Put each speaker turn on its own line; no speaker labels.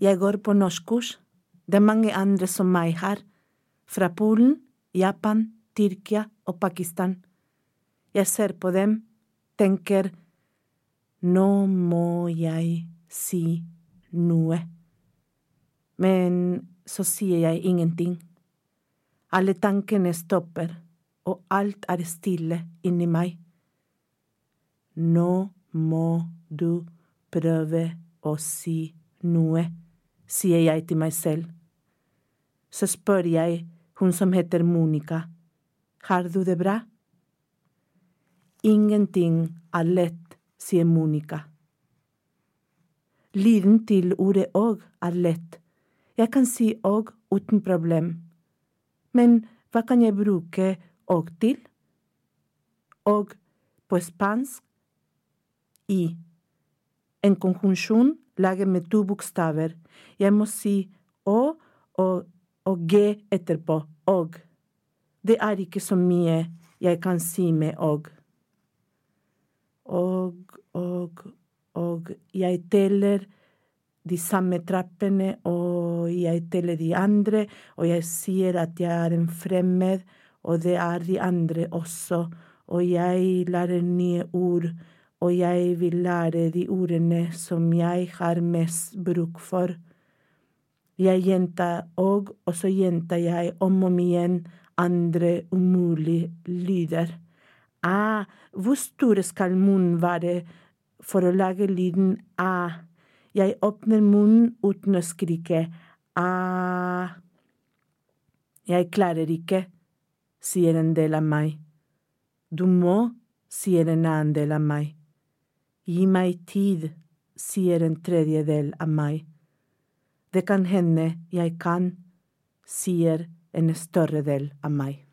Jeg går på norskkurs. Det er mange andre som meg her. Fra Polen, Japan, Tyrkia og Pakistan. Jeg ser på dem, tenker nå må jeg si noe. Men så sier jeg ingenting. Alle tankene stopper, og alt er stille inni meg. Nå må du prøve å si noe, sier jeg til meg selv. Så spør jeg hun som heter Monica, har du det bra? Ingenting er lett, sier Monica. Lyden til ordet òg er lett. Jeg kan si òg uten problem. Men hva kan jeg bruke òg til? Og på spansk i. En konjunksjon laget med to bokstaver. Jeg må si å og, og g etterpå. Og. Det er ikke så mye jeg kan si med og. Og, og, og jeg teller de samme trappene, og jeg teller de andre, og jeg sier at jeg er en fremmed, og det er de andre også, og jeg lærer nye ord og jeg vil lære de ordene som jeg har mest bruk for. Jeg gjentar og, og så gjentar jeg om og om igjen andre umulige lyder. Ah, hvor stor skal munnen være for å lage lyden ah? Jeg åpner munnen uten å skrike ah. Jeg klarer ikke, sier en del av meg. Du må, sier en annen del av meg. Gi meg tid, sier en tredjedel av meg. Det kan hende jeg kan, sier en større del av meg.